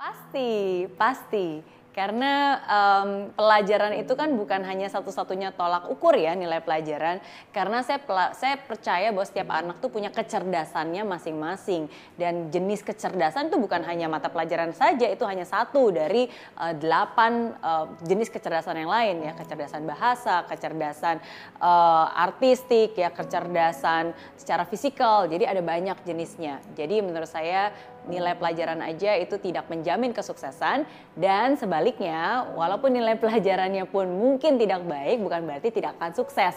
Pasti, pasti. Karena um, pelajaran itu kan bukan hanya satu-satunya tolak ukur ya nilai pelajaran. Karena saya saya percaya bahwa setiap anak tuh punya kecerdasannya masing-masing dan jenis kecerdasan itu bukan hanya mata pelajaran saja, itu hanya satu dari uh, delapan uh, jenis kecerdasan yang lain ya, kecerdasan bahasa, kecerdasan uh, artistik ya, kecerdasan secara fisikal. Jadi ada banyak jenisnya. Jadi menurut saya nilai pelajaran aja itu tidak menjamin kesuksesan dan sebaliknya walaupun nilai pelajarannya pun mungkin tidak baik bukan berarti tidak akan sukses.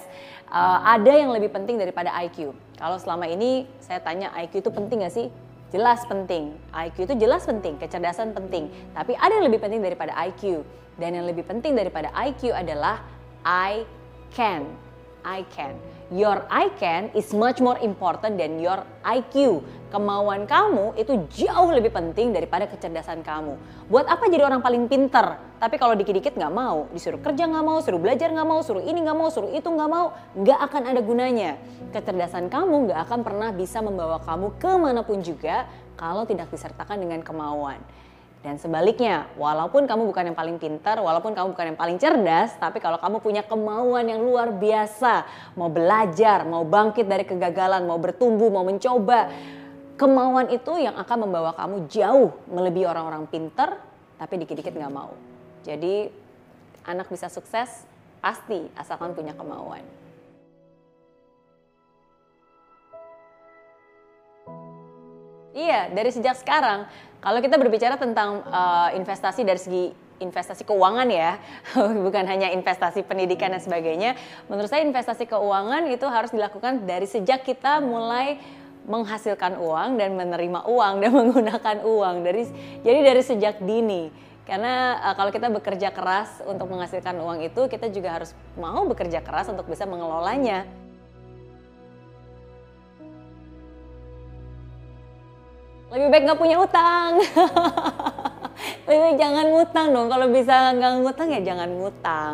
Uh, ada yang lebih penting daripada IQ. Kalau selama ini saya tanya IQ itu penting gak sih? Jelas penting. IQ itu jelas penting, kecerdasan penting. Tapi ada yang lebih penting daripada IQ. Dan yang lebih penting daripada IQ adalah I can. I can. Your I can is much more important than your IQ. Kemauan kamu itu jauh lebih penting daripada kecerdasan kamu. Buat apa jadi orang paling pinter? Tapi kalau dikit-dikit nggak mau, disuruh kerja nggak mau, suruh belajar nggak mau, suruh ini nggak mau, suruh itu nggak mau, nggak akan ada gunanya. Kecerdasan kamu nggak akan pernah bisa membawa kamu ke mana pun juga kalau tidak disertakan dengan kemauan. Dan sebaliknya, walaupun kamu bukan yang paling pintar, walaupun kamu bukan yang paling cerdas, tapi kalau kamu punya kemauan yang luar biasa, mau belajar, mau bangkit dari kegagalan, mau bertumbuh, mau mencoba, kemauan itu yang akan membawa kamu jauh melebihi orang-orang pintar, tapi dikit-dikit nggak mau. Jadi anak bisa sukses pasti asalkan punya kemauan. Iya, dari sejak sekarang. Kalau kita berbicara tentang uh, investasi dari segi investasi keuangan ya, bukan hanya investasi pendidikan dan sebagainya. Menurut saya investasi keuangan itu harus dilakukan dari sejak kita mulai menghasilkan uang dan menerima uang dan menggunakan uang dari jadi dari sejak dini. Karena uh, kalau kita bekerja keras untuk menghasilkan uang itu, kita juga harus mau bekerja keras untuk bisa mengelolanya. Lebih baik nggak punya utang. lebih baik jangan ngutang dong. Kalau bisa nggak ngutang ya jangan ngutang.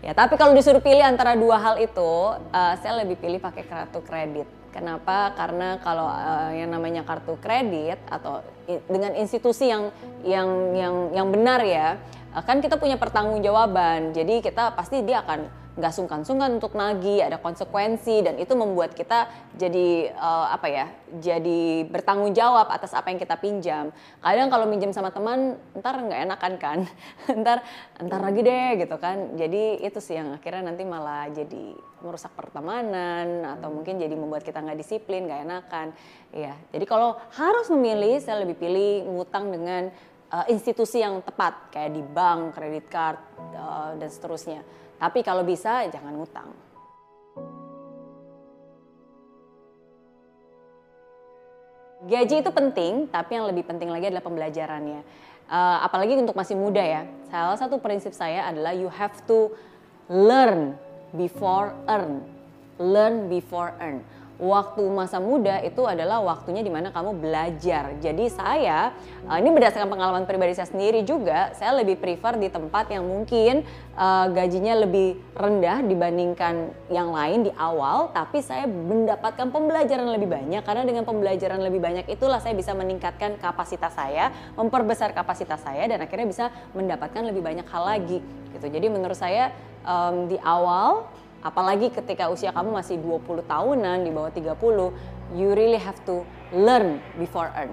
Ya, tapi kalau disuruh pilih antara dua hal itu, uh, saya lebih pilih pakai kartu kredit. Kenapa? Karena kalau uh, yang namanya kartu kredit atau dengan institusi yang yang yang yang benar ya, uh, kan kita punya pertanggungjawaban. Jadi kita pasti dia akan nggak sungkan-sungkan untuk nagih, ada konsekuensi dan itu membuat kita jadi uh, apa ya, jadi bertanggung jawab atas apa yang kita pinjam. Kadang kalau minjem sama teman, ntar nggak enakan kan, ntar ntar lagi deh gitu kan. Jadi itu sih yang akhirnya nanti malah jadi merusak pertemanan atau mungkin jadi membuat kita nggak disiplin, nggak enakan. Iya, jadi kalau harus memilih, saya lebih pilih ngutang dengan uh, institusi yang tepat kayak di bank, kredit card uh, dan seterusnya. Tapi kalau bisa jangan ngutang. Gaji itu penting, tapi yang lebih penting lagi adalah pembelajarannya. Uh, apalagi untuk masih muda ya. Salah satu prinsip saya adalah you have to learn before earn. Learn before earn waktu masa muda itu adalah waktunya di mana kamu belajar. Jadi saya, uh, ini berdasarkan pengalaman pribadi saya sendiri juga, saya lebih prefer di tempat yang mungkin uh, gajinya lebih rendah dibandingkan yang lain di awal, tapi saya mendapatkan pembelajaran lebih banyak karena dengan pembelajaran lebih banyak itulah saya bisa meningkatkan kapasitas saya, memperbesar kapasitas saya dan akhirnya bisa mendapatkan lebih banyak hal lagi gitu. Jadi menurut saya um, di awal Apalagi ketika usia kamu masih 20 tahunan di bawah 30, you really have to learn before earn.